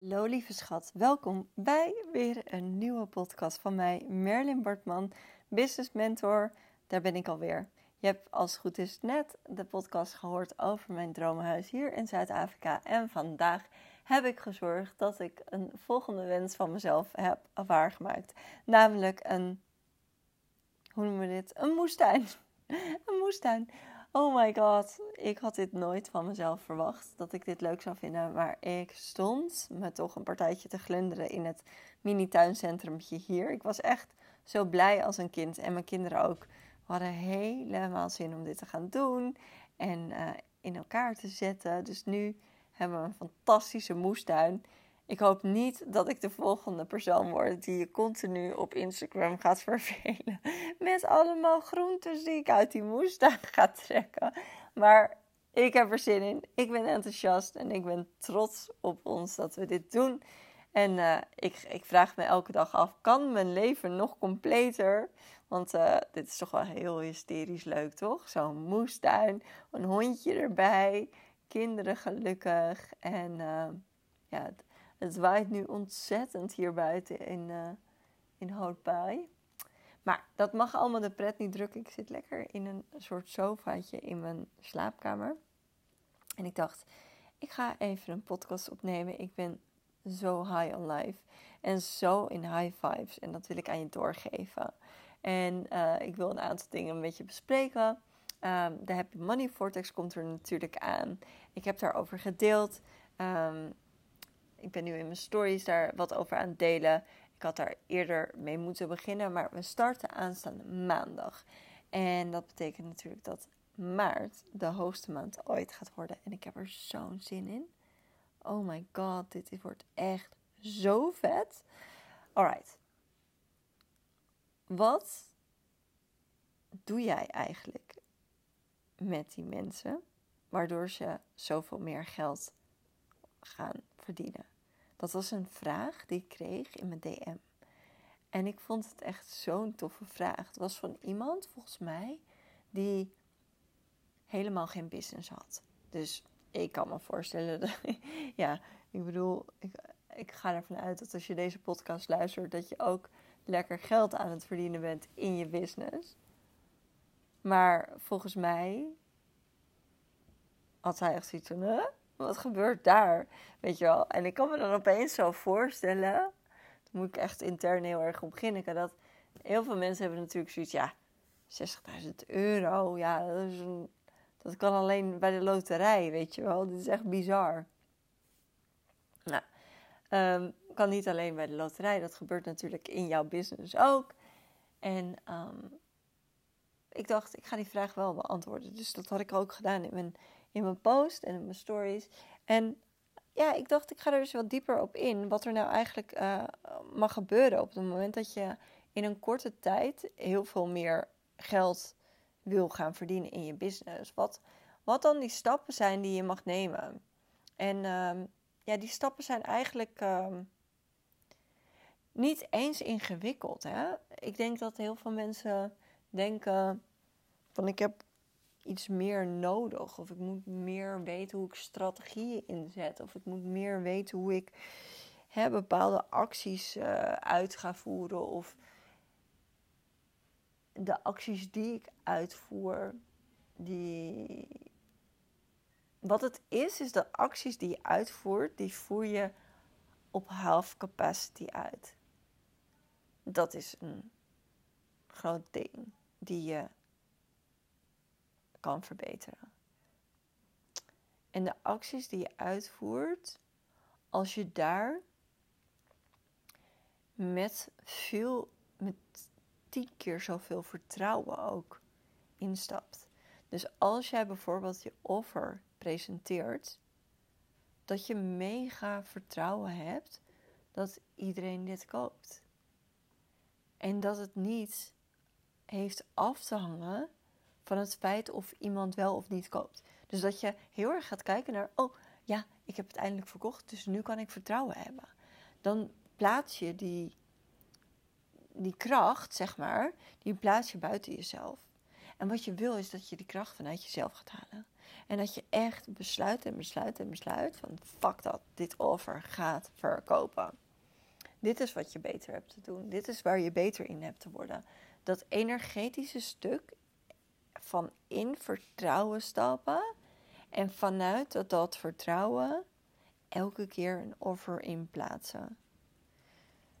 Hallo lieve schat, welkom bij weer een nieuwe podcast van mij, Merlin Bartman, business mentor. Daar ben ik alweer. Je hebt als het goed is net de podcast gehoord over mijn droomhuis hier in Zuid-Afrika. En vandaag heb ik gezorgd dat ik een volgende wens van mezelf heb waargemaakt. Namelijk een, hoe noemen we dit? Een moestuin. een moestuin. Oh my god, ik had dit nooit van mezelf verwacht dat ik dit leuk zou vinden. Maar ik stond me toch een partijtje te glunderen in het mini-tuincentrumtje hier. Ik was echt zo blij als een kind en mijn kinderen ook. We hadden helemaal zin om dit te gaan doen en uh, in elkaar te zetten. Dus nu hebben we een fantastische moestuin. Ik hoop niet dat ik de volgende persoon word die je continu op Instagram gaat vervelen. Met allemaal groentes die ik uit die moestuin ga trekken. Maar ik heb er zin in. Ik ben enthousiast en ik ben trots op ons dat we dit doen. En uh, ik, ik, vraag me elke dag af: kan mijn leven nog completer? Want uh, dit is toch wel heel hysterisch leuk, toch? Zo'n moestuin, een hondje erbij, kinderen gelukkig. En uh, ja, het waait nu ontzettend hier buiten in, uh, in. Maar dat mag allemaal de pret niet drukken. Ik zit lekker in een soort sofaatje in mijn slaapkamer. En ik dacht, ik ga even een podcast opnemen. Ik ben zo high on life. En zo in high vibes. En dat wil ik aan je doorgeven. En uh, ik wil een aantal dingen een beetje bespreken. Um, de Happy Money Vortex komt er natuurlijk aan. Ik heb daarover gedeeld. Um, ik ben nu in mijn stories daar wat over aan het delen. Ik had daar eerder mee moeten beginnen, maar we starten aanstaande maandag. En dat betekent natuurlijk dat maart de hoogste maand ooit gaat worden. En ik heb er zo'n zin in. Oh my god, dit wordt echt zo vet. Alright. Wat doe jij eigenlijk met die mensen waardoor ze zoveel meer geld gaan verdienen? Dat was een vraag die ik kreeg in mijn DM. En ik vond het echt zo'n toffe vraag. Het was van iemand, volgens mij, die helemaal geen business had. Dus ik kan me voorstellen ja, ik bedoel, ik, ik ga ervan uit dat als je deze podcast luistert, dat je ook lekker geld aan het verdienen bent in je business. Maar volgens mij had hij echt zoiets van, huh? Wat gebeurt daar? Weet je wel? En ik kan me dan opeens zo voorstellen, dan moet ik echt intern heel erg op beginnen, dat heel veel mensen hebben natuurlijk zoiets, ja, 60.000 euro, ja, dat, is een, dat kan alleen bij de loterij, weet je wel. Dit is echt bizar. Nou, um, kan niet alleen bij de loterij, dat gebeurt natuurlijk in jouw business ook. En um, ik dacht, ik ga die vraag wel beantwoorden. Dus dat had ik ook gedaan in mijn in mijn post en in mijn stories. En ja, ik dacht, ik ga er dus wat dieper op in. Wat er nou eigenlijk uh, mag gebeuren op het moment dat je in een korte tijd heel veel meer geld wil gaan verdienen in je business. Wat, wat dan die stappen zijn die je mag nemen. En uh, ja, die stappen zijn eigenlijk uh, niet eens ingewikkeld. Hè? Ik denk dat heel veel mensen denken van ik heb iets meer nodig. Of ik moet meer weten hoe ik strategieën inzet. Of ik moet meer weten hoe ik hè, bepaalde acties uh, uit ga voeren. Of de acties die ik uitvoer, die. Wat het is, is dat acties die je uitvoert, die voer je op half capacity uit. Dat is een groot ding die je kan verbeteren. En de acties die je uitvoert, als je daar met veel, met tien keer zoveel vertrouwen ook instapt. Dus als jij bijvoorbeeld je offer presenteert, dat je mega vertrouwen hebt dat iedereen dit koopt. En dat het niet heeft af te hangen van het feit of iemand wel of niet koopt. Dus dat je heel erg gaat kijken naar, oh ja, ik heb het eindelijk verkocht, dus nu kan ik vertrouwen hebben. Dan plaats je die, die kracht, zeg maar, die plaats je buiten jezelf. En wat je wil is dat je die kracht vanuit jezelf gaat halen. En dat je echt besluit en besluit en besluit van fuck dat, dit offer gaat verkopen. Dit is wat je beter hebt te doen. Dit is waar je beter in hebt te worden. Dat energetische stuk van in vertrouwen stappen en vanuit dat, dat vertrouwen elke keer een offer in plaatsen.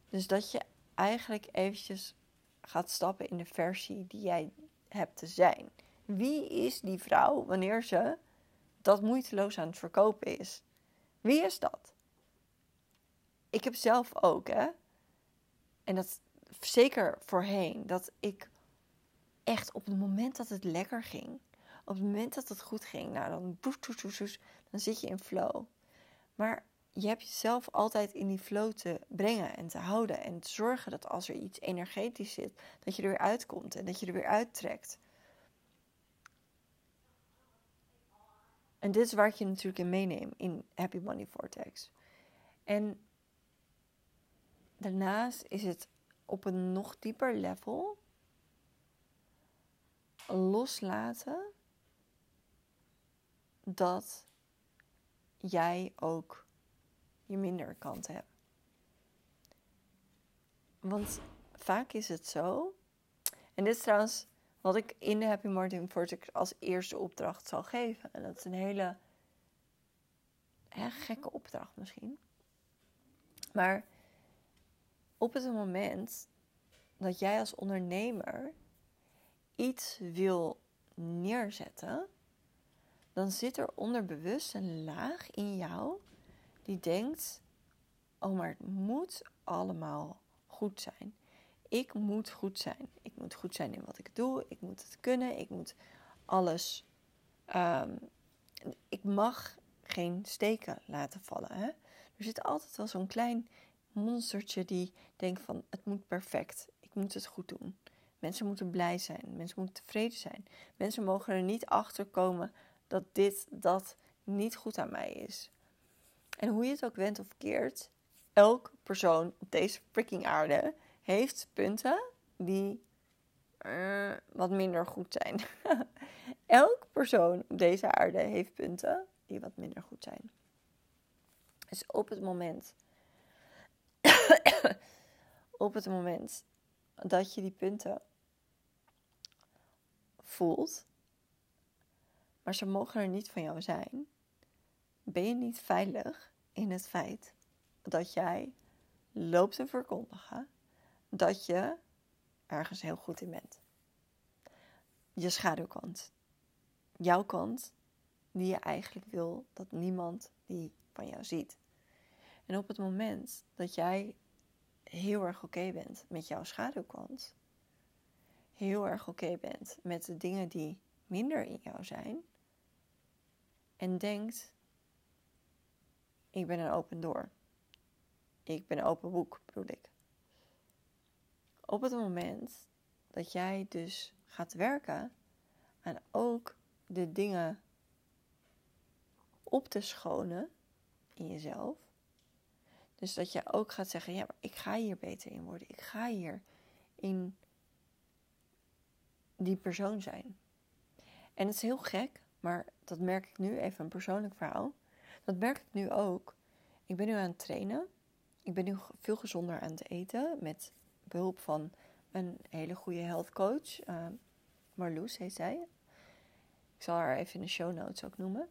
Dus dat je eigenlijk eventjes gaat stappen in de versie die jij hebt te zijn. Wie is die vrouw wanneer ze dat moeiteloos aan het verkopen is? Wie is dat? Ik heb zelf ook, hè. En dat zeker voorheen, dat ik echt op het moment dat het lekker ging, op het moment dat het goed ging, nou dan, dan zit je in flow. Maar je hebt jezelf altijd in die flow te brengen en te houden. En te zorgen dat als er iets energetisch zit, dat je er weer uitkomt en dat je er weer uittrekt. En dit is waar ik je natuurlijk in meeneem in Happy Money Vortex. En daarnaast is het op een nog dieper level loslaten dat jij ook je minder kant hebt. Want vaak is het zo. En dit is trouwens wat ik in de Happy Martin Vortex als eerste opdracht zal geven. En dat is een hele gekke opdracht misschien. Maar op het moment dat jij als ondernemer iets wil neerzetten, dan zit er onderbewust een laag in jou die denkt: oh, maar het moet allemaal goed zijn. Ik moet goed zijn. Ik moet goed zijn in wat ik doe. Ik moet het kunnen. Ik moet alles. Ehm, ik mag geen steken laten vallen. Hè? Er zit altijd wel zo'n klein monstertje die denkt van het moet perfect. Ik moet het goed doen. Mensen moeten blij zijn. Mensen moeten tevreden zijn. Mensen mogen er niet achter komen dat dit, dat niet goed aan mij is. En hoe je het ook went of keert, elk persoon op deze freaking aarde heeft punten die uh, wat minder goed zijn. elk persoon op deze aarde heeft punten die wat minder goed zijn. Dus op het moment, op het moment dat je die punten voelt, maar ze mogen er niet van jou zijn, ben je niet veilig in het feit dat jij loopt te verkondigen dat je ergens heel goed in bent. Je schaduwkant. Jouw kant die je eigenlijk wil dat niemand die van jou ziet. En op het moment dat jij heel erg oké bent met jouw schaduwkant, heel erg oké bent met de dingen die minder in jou zijn, en denkt: Ik ben een open door. Ik ben een open boek, bedoel ik. Op het moment dat jij dus gaat werken aan ook de dingen op te schonen in jezelf. Dus dat je ook gaat zeggen: Ja, maar ik ga hier beter in worden. Ik ga hier in die persoon zijn. En het is heel gek, maar dat merk ik nu, even een persoonlijk verhaal. Dat merk ik nu ook. Ik ben nu aan het trainen. Ik ben nu veel gezonder aan het eten met behulp van een hele goede health coach. Uh, Marloes heet zij. Ik zal haar even in de show notes ook noemen.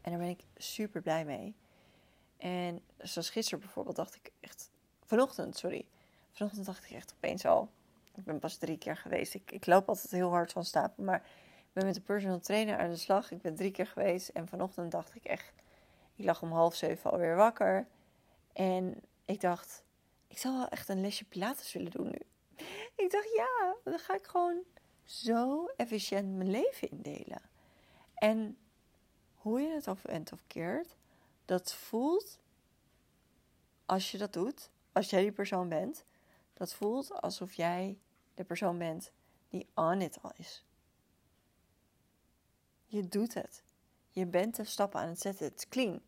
En daar ben ik super blij mee. En zoals gisteren bijvoorbeeld dacht ik echt... Vanochtend, sorry. Vanochtend dacht ik echt opeens al... Ik ben pas drie keer geweest. Ik, ik loop altijd heel hard van stapel. Maar ik ben met de personal trainer aan de slag. Ik ben drie keer geweest. En vanochtend dacht ik echt... Ik lag om half zeven alweer wakker. En ik dacht... Ik zou wel echt een lesje Pilates willen doen nu. Ik dacht, ja, dan ga ik gewoon zo efficiënt mijn leven indelen. En hoe je het of went of keert, dat voelt als je dat doet, als jij die persoon bent, dat voelt alsof jij de persoon bent die on it al is. Je doet het. Je bent de stappen aan het zetten. Het is clean.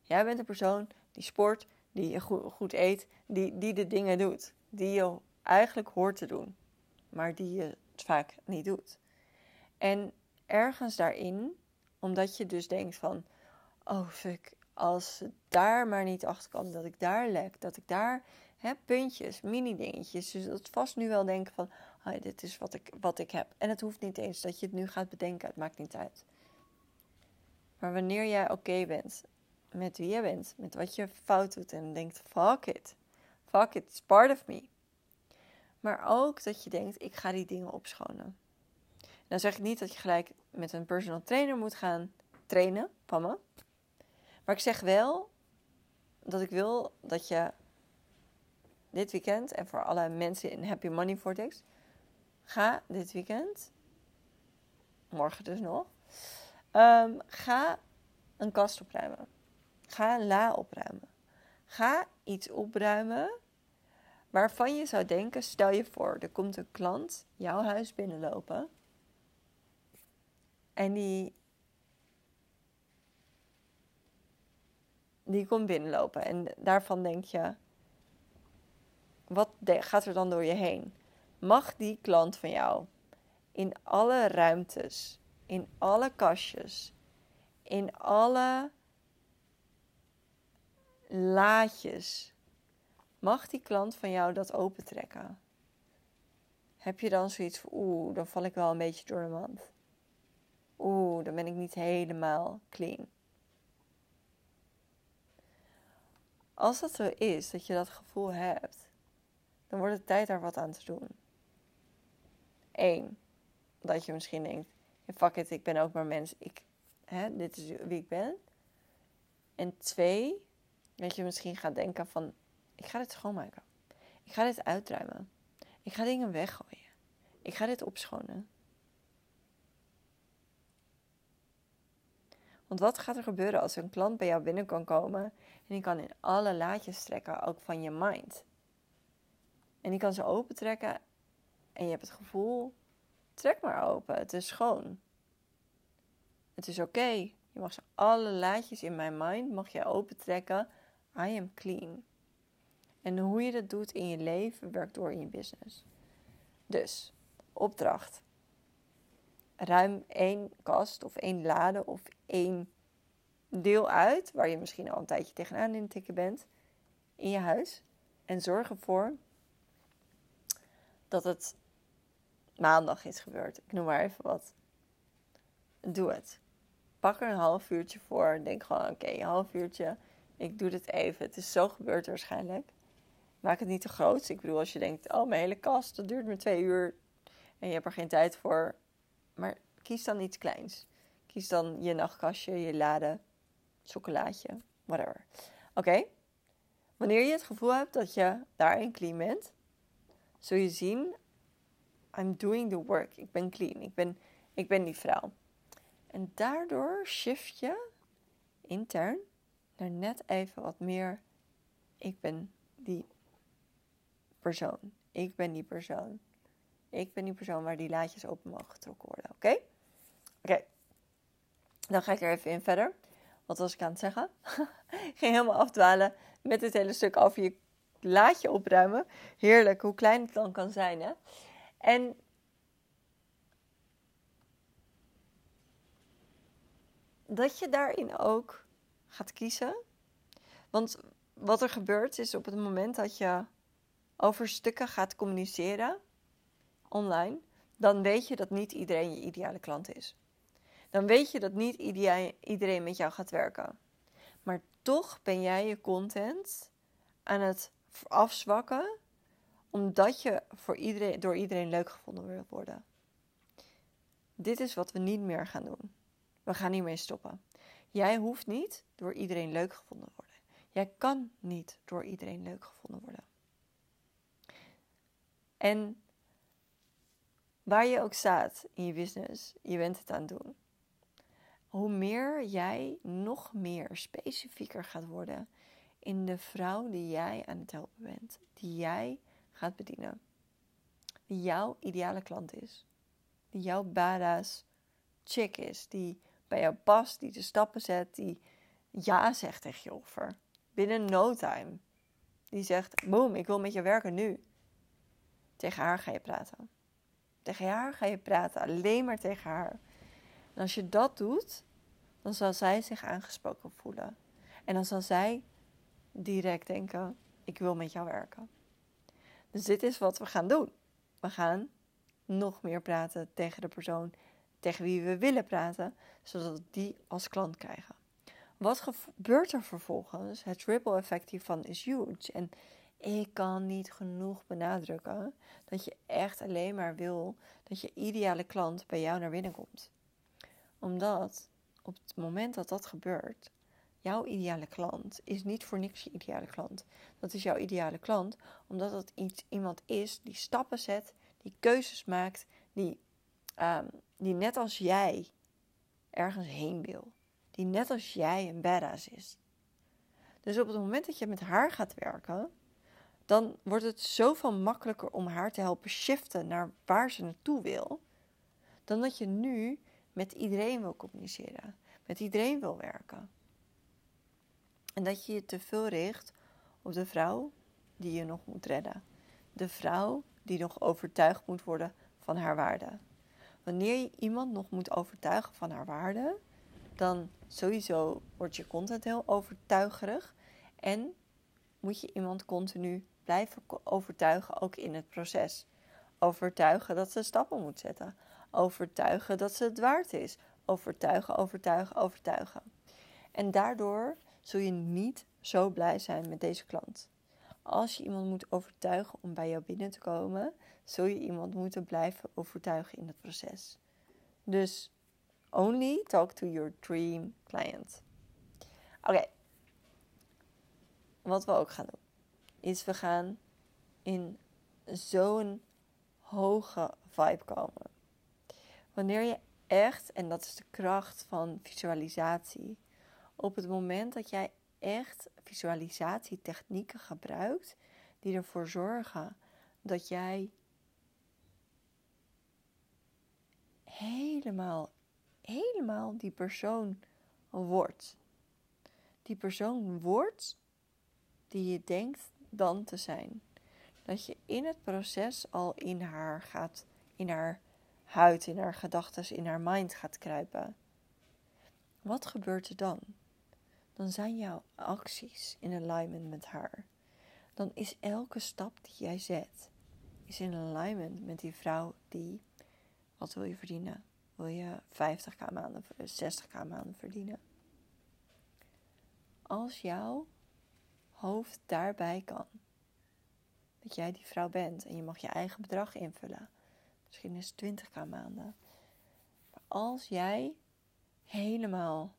Jij bent de persoon die sport, die goed, eet, die, die de dingen doet. Die je eigenlijk hoort te doen, maar die je vaak niet doet. En ergens daarin, omdat je dus denkt van, oh fuck, als daar maar niet achter kan, dat ik daar lek, dat ik daar hè, puntjes, mini dingetjes. Dus dat vast nu wel denken van, dit is wat ik, wat ik heb. En het hoeft niet eens dat je het nu gaat bedenken, het maakt niet uit. Maar wanneer jij oké bent met wie je bent, met wat je fout doet en denkt, fuck it, fuck it, it's part of me. Maar ook dat je denkt, ik ga die dingen opschonen. Dan zeg ik niet dat je gelijk met een personal trainer moet gaan trainen van me. Maar ik zeg wel dat ik wil dat je dit weekend en voor alle mensen in Happy Money Vortex, ga dit weekend, morgen dus nog, ehm, ga een kast opruimen. Ga een la opruimen. Ga iets opruimen waarvan je zou denken: stel je voor, er komt een klant jouw huis binnenlopen. En die, die komt binnenlopen. En daarvan denk je: wat gaat er dan door je heen? Mag die klant van jou in alle ruimtes, in alle kastjes, in alle laadjes, mag die klant van jou dat opentrekken? Heb je dan zoiets van, oeh, dan val ik wel een beetje door de mand. Oeh, dan ben ik niet helemaal clean. Als dat zo is, dat je dat gevoel hebt, dan wordt het tijd daar wat aan te doen. Eén, dat je misschien denkt, fuck it, ik ben ook maar mens, ik, hè, dit is wie ik ben. En twee, dat je misschien gaat denken van, ik ga dit schoonmaken. Ik ga dit uitruimen. Ik ga dingen weggooien. Ik ga dit opschonen. Want wat gaat er gebeuren als een klant bij jou binnen kan komen en die kan in alle laadjes trekken, ook van je mind? En die kan ze opentrekken en je hebt het gevoel, trek maar open, het is schoon. Het is oké. Je mag ze alle laadjes in mijn mind, mag je opentrekken. I am clean. En hoe je dat doet in je leven, werkt door in je business. Dus, opdracht. Ruim één kast of één lade of één deel uit, waar je misschien al een tijdje tegenaan in tikken bent, in je huis. En zorg ervoor dat het maandag is gebeurd. Ik noem maar even wat. Doe het. Pak er een half uurtje voor. Denk gewoon, oké, een half uurtje. Ik doe dit even. Het is zo gebeurd waarschijnlijk. Maak het niet te groot. Ik bedoel, als je denkt, oh, mijn hele kast, dat duurt maar twee uur. En je hebt er geen tijd voor. Maar kies dan iets kleins. Kies dan je nachtkastje, je lade, chocolaatje, whatever. Oké? Wanneer je het gevoel hebt dat je daarin clean bent, zul je zien, I'm doing the work. Ik ben clean. Ik ben, ik ben die vrouw. En daardoor shift je intern naar net even wat meer. Ik ben die persoon. Ik ben die persoon. Ik ben die persoon waar die laadjes open mogen getrokken worden. Oké? Oké. Dan ga ik er even in verder. Wat was ik aan het zeggen? ik ging helemaal afdwalen met dit hele stuk over je laat je opruimen. Heerlijk, hoe klein het dan kan zijn. Hè? En dat je daarin ook gaat kiezen. Want wat er gebeurt is op het moment dat je over stukken gaat communiceren online, dan weet je dat niet iedereen je ideale klant is. Dan weet je dat niet iedereen met jou gaat werken. Maar toch ben jij je content aan het afzwakken, omdat je voor iedereen, door iedereen leuk gevonden wil worden. Dit is wat we niet meer gaan doen. We gaan hiermee stoppen. Jij hoeft niet door iedereen leuk gevonden worden. Jij kan niet door iedereen leuk gevonden worden. En waar je ook staat in je business, je bent het aan het doen. Hoe meer jij nog meer specifieker gaat worden in de vrouw die jij aan het helpen bent, die jij gaat bedienen, die jouw ideale klant is, die jouw badass chick is, die bij jou past, die de stappen zet, die ja zegt tegen je offer. Binnen no time. Die zegt, boom, ik wil met je werken nu. Tegen haar ga je praten. Tegen haar ga je praten, alleen maar tegen haar. En als je dat doet, dan zal zij zich aangesproken voelen. En dan zal zij direct denken: ik wil met jou werken. Dus dit is wat we gaan doen. We gaan nog meer praten tegen de persoon tegen wie we willen praten, zodat we die als klant krijgen. Wat gebeurt er vervolgens? Het ripple effect hiervan is huge. En ik kan niet genoeg benadrukken dat je echt alleen maar wil dat je ideale klant bij jou naar binnen komt. Omdat op het moment dat dat gebeurt, jouw ideale klant is niet voor niks je ideale klant. Dat is jouw ideale klant omdat het iets, iemand is die stappen zet, die keuzes maakt, die, um, die net als jij ergens heen wil. Die net als jij een badass is. Dus op het moment dat je met haar gaat werken, dan wordt het zoveel makkelijker om haar te helpen shiften naar waar ze naartoe wil, dan dat je nu met iedereen wil communiceren, met iedereen wil werken. En dat je je te veel richt op de vrouw die je nog moet redden. De vrouw die nog overtuigd moet worden van haar waarde. Wanneer je iemand nog moet overtuigen van haar waarde, dan sowieso wordt je content heel overtuigerig en moet je iemand continu blijven overtuigen, ook in het proces. Overtuigen dat ze stappen moet zetten. Overtuigen dat ze het waard is. Overtuigen, overtuigen, overtuigen. En daardoor zul je niet zo blij zijn met deze klant. Als je iemand moet overtuigen om bij jou binnen te komen, zul je iemand moeten blijven overtuigen in het proces. Dus only talk to your dream client. Oké. Wat we ook gaan doen, is we gaan in zo'n hoge vibe komen. Wanneer je echt, en dat is de kracht van visualisatie, op het moment dat jij echt visualisatietechnieken gebruikt die ervoor zorgen dat jij helemaal, helemaal die persoon wordt. Die persoon wordt die je denkt dan te zijn. Dat je in het proces al in haar gaat, in haar huid, in haar gedachten, in haar mind gaat kruipen. Wat gebeurt er dan? Dan zijn jouw acties in alignment met haar. Dan is elke stap die jij zet, is in alignment met die vrouw die, wat wil je verdienen? Wil je 50k maanden, 60k maanden verdienen? Als jouw hoofd daarbij kan, dat jij die vrouw bent en je mag je eigen bedrag invullen. Misschien is het 20k maanden. Maar als jij helemaal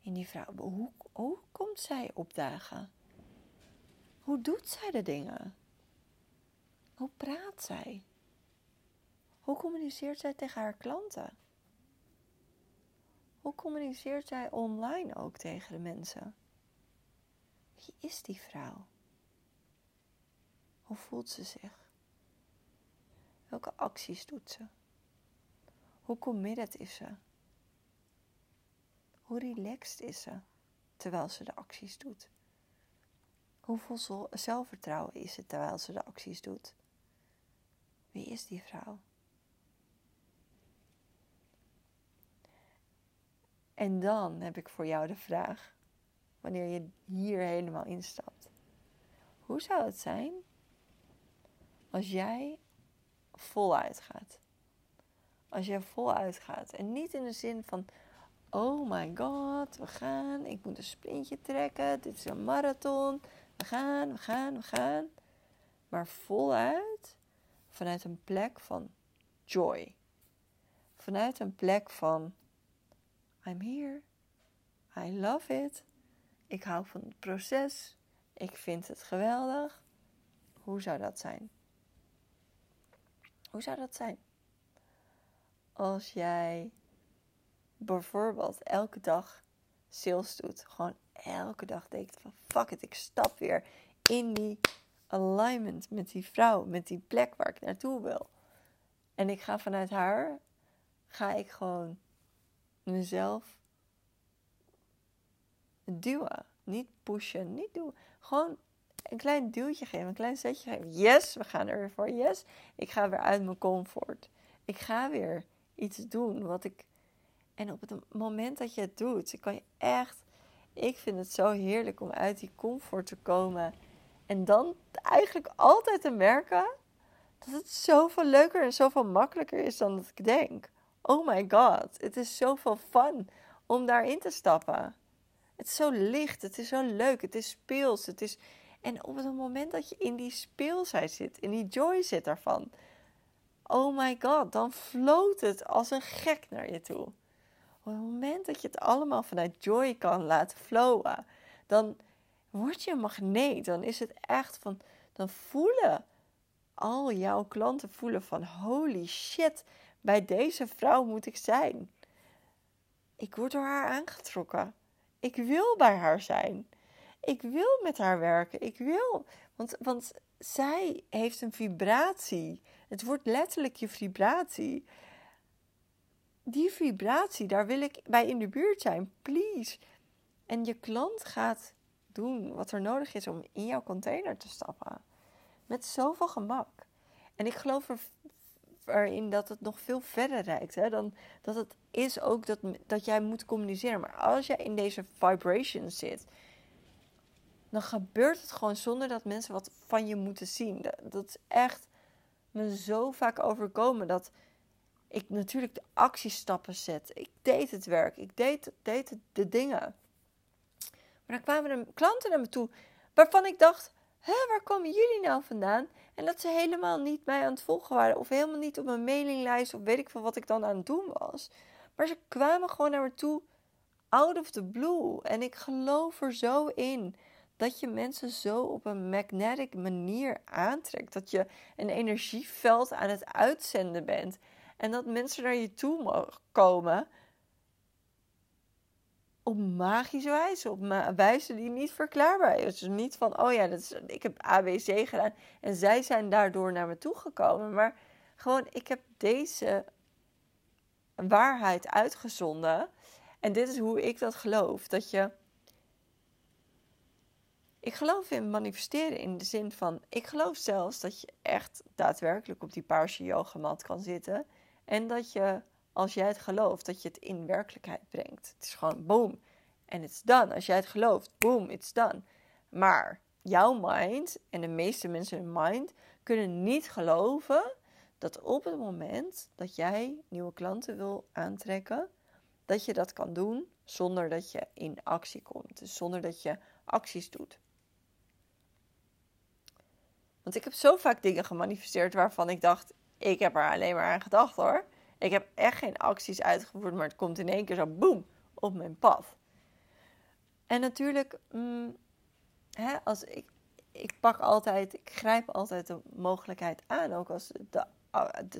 in die vrouw, hoe, hoe komt zij opdagen? Hoe doet zij de dingen? Hoe praat zij? Hoe communiceert zij tegen haar klanten? Hoe communiceert zij online ook tegen de mensen? Wie is die vrouw? Hoe voelt ze zich? Welke acties doet ze? Hoe committed is ze? Hoe relaxed is ze terwijl ze de acties doet? Hoeveel zelfvertrouwen is ze terwijl ze de acties doet? Wie is die vrouw? En dan heb ik voor jou de vraag: wanneer je hier helemaal instapt. Hoe zou het zijn als jij voluit gaat? Als jij voluit gaat. En niet in de zin van: oh my god, we gaan, ik moet een sprintje trekken, dit is een marathon, we gaan, we gaan, we gaan. Maar voluit vanuit een plek van joy. Vanuit een plek van: I'm here, I love it. Ik hou van het proces. Ik vind het geweldig. Hoe zou dat zijn? Hoe zou dat zijn? Als jij bijvoorbeeld elke dag sales doet. Gewoon elke dag denkt van fuck it, ik stap weer in die alignment met die vrouw, met die plek waar ik naartoe wil. En ik ga vanuit haar, ga ik gewoon mezelf duwen. Niet pushen, niet doen. Gewoon een klein duwtje geven, een klein zetje geven. Yes, we gaan er weer voor. Yes, ik ga weer uit mijn comfort. Ik ga weer iets doen wat ik En op het moment dat je het doet, kan je echt. Ik vind het zo heerlijk om uit die comfort te komen. En dan eigenlijk altijd te merken dat het zoveel leuker en zoveel makkelijker is dan dat ik denk. Oh my god, het is zoveel fun om daarin te stappen. Het is zo licht, het is zo leuk, het is speels. Het is... En op het moment dat je in die speelsheid zit, in die joy zit daarvan, oh my god, dan floot het als een gek naar je toe. Op het moment dat je het allemaal vanuit joy kan laten flowen, dan word je een magneet. Dan is het echt van, dan voelen al jouw klanten voelen van holy shit, bij deze vrouw moet ik zijn. Ik word door haar aangetrokken. Ik wil bij haar zijn. Ik wil met haar werken. Ik wil. Want, want zij heeft een vibratie. Het wordt letterlijk je vibratie. Die vibratie, daar wil ik bij in de buurt zijn. Please. En je klant gaat doen wat er nodig is om in jouw container te stappen. Met zoveel gemak. En ik geloof er, erin dat het nog veel verder reikt. Hè? Dan dat het is ook dat, dat jij moet communiceren. Maar als jij in deze vibration zit, dan gebeurt het gewoon zonder dat mensen wat van je moeten zien. Dat, is echt me zo vaak overkomen dat ik natuurlijk de actiestappen zet. Ik deed het werk, ik deed, deed de dingen. Maar dan kwamen er klanten naar me toe waarvan ik dacht: Hé, waar komen jullie nou vandaan? En dat ze helemaal niet mij aan het volgen waren. Of helemaal niet op mijn mailinglijst. Of weet ik veel wat ik dan aan het doen was. Maar ze kwamen gewoon naar me toe. Out of the blue. En ik geloof er zo in. Dat je mensen zo op een magnetic manier aantrekt. Dat je een energieveld aan het uitzenden bent. En dat mensen naar je toe mogen komen op magische wijze, op wijze die niet verklaarbaar is. Dus niet van, oh ja, dat is, ik heb ABC gedaan en zij zijn daardoor naar me toegekomen. Maar gewoon, ik heb deze waarheid uitgezonden. En dit is hoe ik dat geloof. Dat je. Ik geloof in manifesteren in de zin van. Ik geloof zelfs dat je echt daadwerkelijk op die paarse yogamat kan zitten. En dat je als jij het gelooft, dat je het in werkelijkheid brengt. Het is gewoon boom. En it's done. Als jij het gelooft, boom, it's done. Maar jouw mind en de meeste mensen hun mind kunnen niet geloven dat op het moment dat jij nieuwe klanten wil aantrekken, dat je dat kan doen zonder dat je in actie komt. Dus zonder dat je acties doet. Want ik heb zo vaak dingen gemanifesteerd waarvan ik dacht, ik heb er alleen maar aan gedacht hoor. Ik heb echt geen acties uitgevoerd, maar het komt in één keer zo boem op mijn pad. En natuurlijk, mm, hè, als ik, ik pak altijd, ik grijp altijd de mogelijkheid aan, ook als de,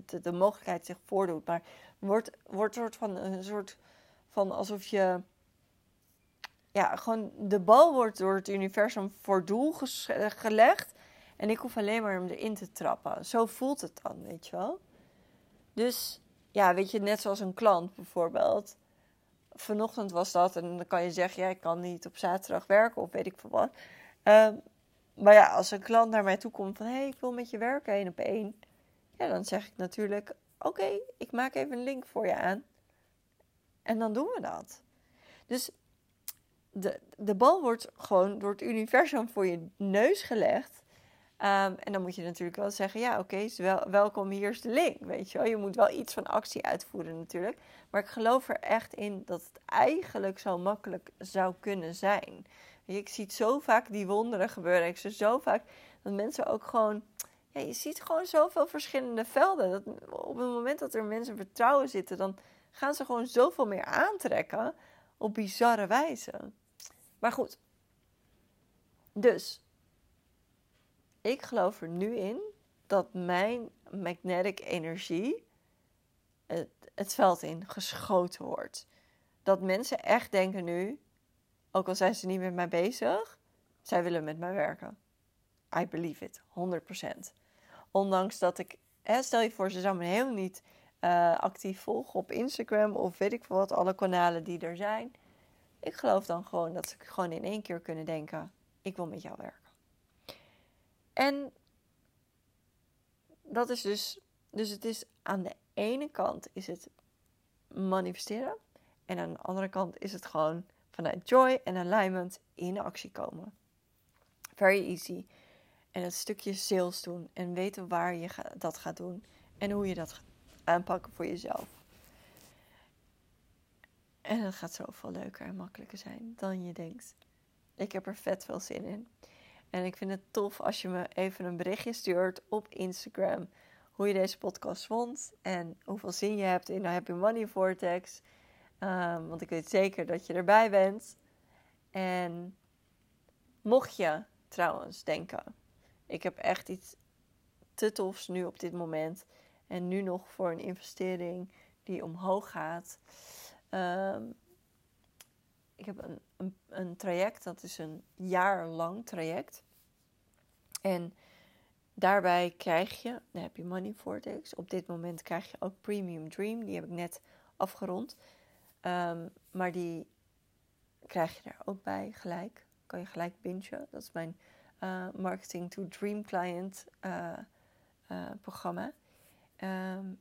de, de, mogelijkheid zich voordoet. Maar wordt, wordt soort van een soort van alsof je, ja, gewoon de bal wordt door het universum voor doel gelegd. En ik hoef alleen maar hem erin te trappen. Zo voelt het dan, weet je wel. Dus ja, weet je, net zoals een klant bijvoorbeeld. Vanochtend was dat en dan kan je zeggen, ja, ik kan niet op zaterdag werken of weet ik veel wat. Ehm, maar ja, als een klant naar mij toe komt van, hé, hey, ik wil met je werken één op één. Ja, dan zeg ik natuurlijk, oké, ik maak even een link voor je aan. En dan doen we dat. Dus de, de bal wordt gewoon door het universum voor je neus gelegd. Ehm, en dan moet je natuurlijk wel zeggen, ja oké, wel, welkom, hier is de link, weet je wel. Je moet wel iets van actie uitvoeren natuurlijk. Maar ik geloof er echt in dat het eigenlijk zo makkelijk zou kunnen zijn. Ik zie zo vaak die wonderen gebeuren. Ik zie zo vaak dat mensen ook gewoon... Ja, je ziet gewoon zoveel verschillende velden. Dat op het moment dat er mensen vertrouwen zitten, dan gaan ze gewoon zoveel meer aantrekken op bizarre wijze. Maar goed. Dus, ik geloof er nu in dat mijn magnetic energie het, het veld in geschoten wordt. Dat mensen echt denken nu, ook al zijn ze niet met mij bezig, zij willen met mij werken. I believe it, 100%. Ondanks dat ik, hè, stel je voor, ze zou me helemaal niet uh, actief volgen op Instagram of weet ik wat, alle kanalen die er zijn. Ik geloof dan gewoon dat ze gewoon in één keer kunnen denken: ik wil met jou werken. En dat is dus, dus het is aan de ene kant is het manifesteren. En aan de andere kant is het gewoon vanuit joy en alignment in actie komen. Very easy. En het stukje sales doen en weten waar je dat gaat doen en hoe je dat gaat aanpakken voor jezelf. En dat gaat zoveel leuker en makkelijker zijn dan je denkt. Ik heb er vet veel zin in. En ik vind het tof als je me even een berichtje stuurt op Instagram. Hoe je deze podcast vond. En hoeveel zin je hebt in de Happy Money Vortex. Um, want ik weet zeker dat je erbij bent. En mocht je trouwens denken. Ik heb echt iets te tofs nu op dit moment. En nu nog voor een investering die omhoog gaat. Um, ik heb een, een, traject, dat is een jaar lang traject. En daarbij krijg je, dan heb je Money Vortex. Op dit moment krijg je ook Premium Dream, die heb ik net afgerond. Um, maar die krijg je er ook bij gelijk. Kan je gelijk bingen. Dat is mijn uh, Marketing to Dream Client uh, uh, programma. Um,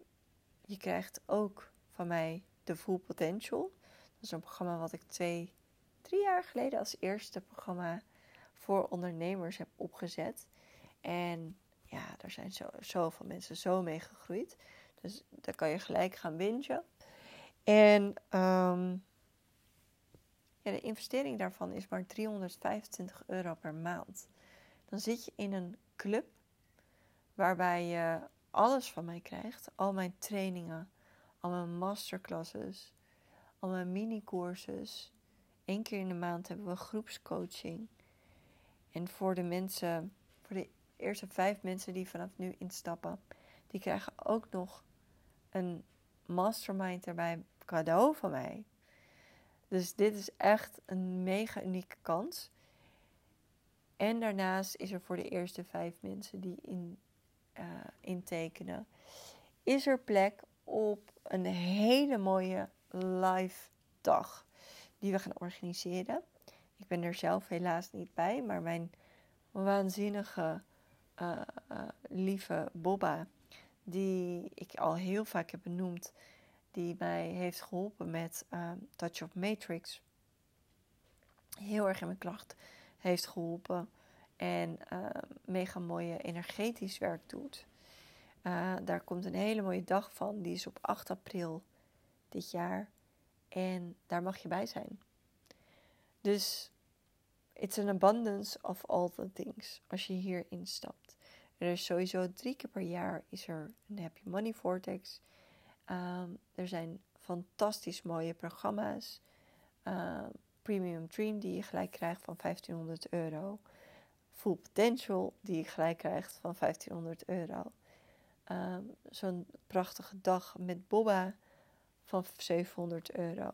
je krijgt ook van mij de Full Potential. Dat is een programma wat ik twee, drie jaar geleden als eerste programma voor ondernemers heb opgezet. En ja, daar zijn zo, zoveel mensen zo mee gegroeid. Dus daar kan je gelijk gaan bingen. En ja, de investering daarvan is maar 325 euro per maand. Dan zit je in een club waarbij je alles van mij krijgt. Al mijn trainingen, al mijn masterclasses, al mijn mini-courses. Eén keer in de maand hebben we groepscoaching. En voor de mensen, voor de eerste vijf mensen die vanaf nu instappen, die krijgen ook nog een mastermind erbij cadeau van mij. Dus dit is echt een mega unieke kans. En daarnaast is er voor de eerste vijf mensen die in, uh, intekenen, is er plek op een hele mooie live dag die we gaan organiseren. Ik ben er zelf helaas niet bij, maar mijn waanzinnige uh, uh, lieve Bobba, die ik al heel vaak heb benoemd, die mij heeft geholpen met uh, Touch of Matrix. Heel erg in mijn klacht heeft geholpen. En uh, mega mooie energetisch werk doet. Uh, daar komt een hele mooie dag van. Die is op 8 april dit jaar. En daar mag je bij zijn. Dus it's an abundance of all the things als je hier instapt. Er is sowieso drie keer per jaar is er een Happy Money Vortex. Um, er zijn fantastisch mooie programma's. Uh, Premium Dream die je gelijk krijgt van 1500 euro. Full Potential die je gelijk krijgt van 1500 euro. Um, Zo'n prachtige dag met Bobba van 700 euro.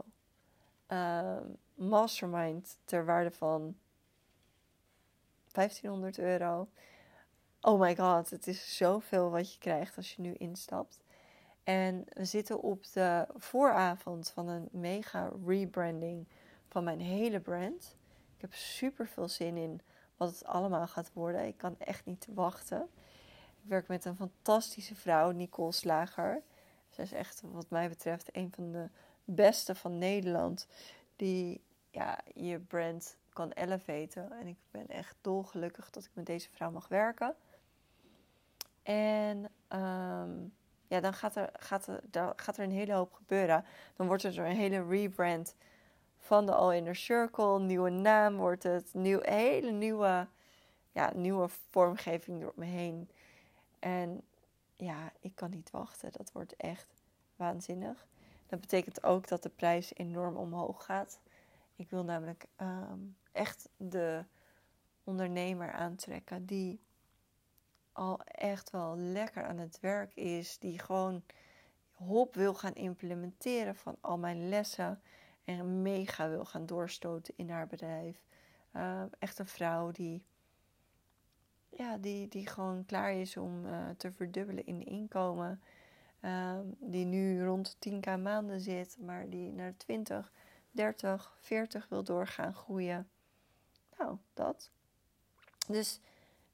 Um, mastermind ter waarde van 1500 euro. Oh my god, het is zoveel wat je krijgt als je nu instapt. En we zitten op de vooravond van een mega rebranding van mijn hele brand. Ik heb super veel zin in wat het allemaal gaat worden. Ik kan echt niet wachten. Ik werk met een fantastische vrouw, Nicole Slager. Zij is echt, wat mij betreft, een van de beste van Nederland. Die ja, je brand kan elevaten. En ik ben echt dolgelukkig dat ik met deze vrouw mag werken. En um, ja, dan gaat er, gaat, er, gaat er een hele hoop gebeuren. Dan wordt er een hele rebrand van de All Inner Circle. Nieuwe naam wordt het. Nieuw, hele nieuwe, ja, nieuwe vormgeving door me heen. En ja, ik kan niet wachten. Dat wordt echt waanzinnig. Dat betekent ook dat de prijs enorm omhoog gaat. Ik wil namelijk um, echt de ondernemer aantrekken die al echt wel lekker aan het werk is. Die gewoon hop wil gaan implementeren van al mijn lessen. En mega wil gaan doorstoten in haar bedrijf. Uh, echt een vrouw die, ja, die, die gewoon klaar is om uh, te verdubbelen in inkomen. Uh, die nu rond 10k maanden zit, maar die naar 20, 30, 40 wil doorgaan groeien. Nou, dat. Dus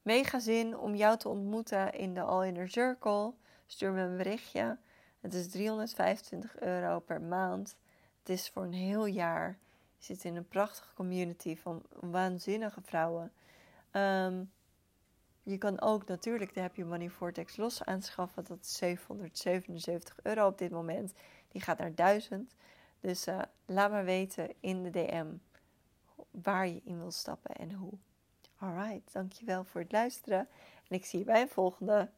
Mega zin om jou te ontmoeten in de All Inner Circle. Stuur me een berichtje. Het is 325 euro per maand. Het is voor een heel jaar. Je zit in een prachtige community van waanzinnige vrouwen. Um, je kan ook natuurlijk de Happy Money Vortex los aanschaffen. Dat is 777 euro op dit moment. Die gaat naar 1000. Dus uh, laat maar weten in de DM waar je in wil stappen en hoe. Alright, dankjewel voor het luisteren. En ik zie je bij een volgende.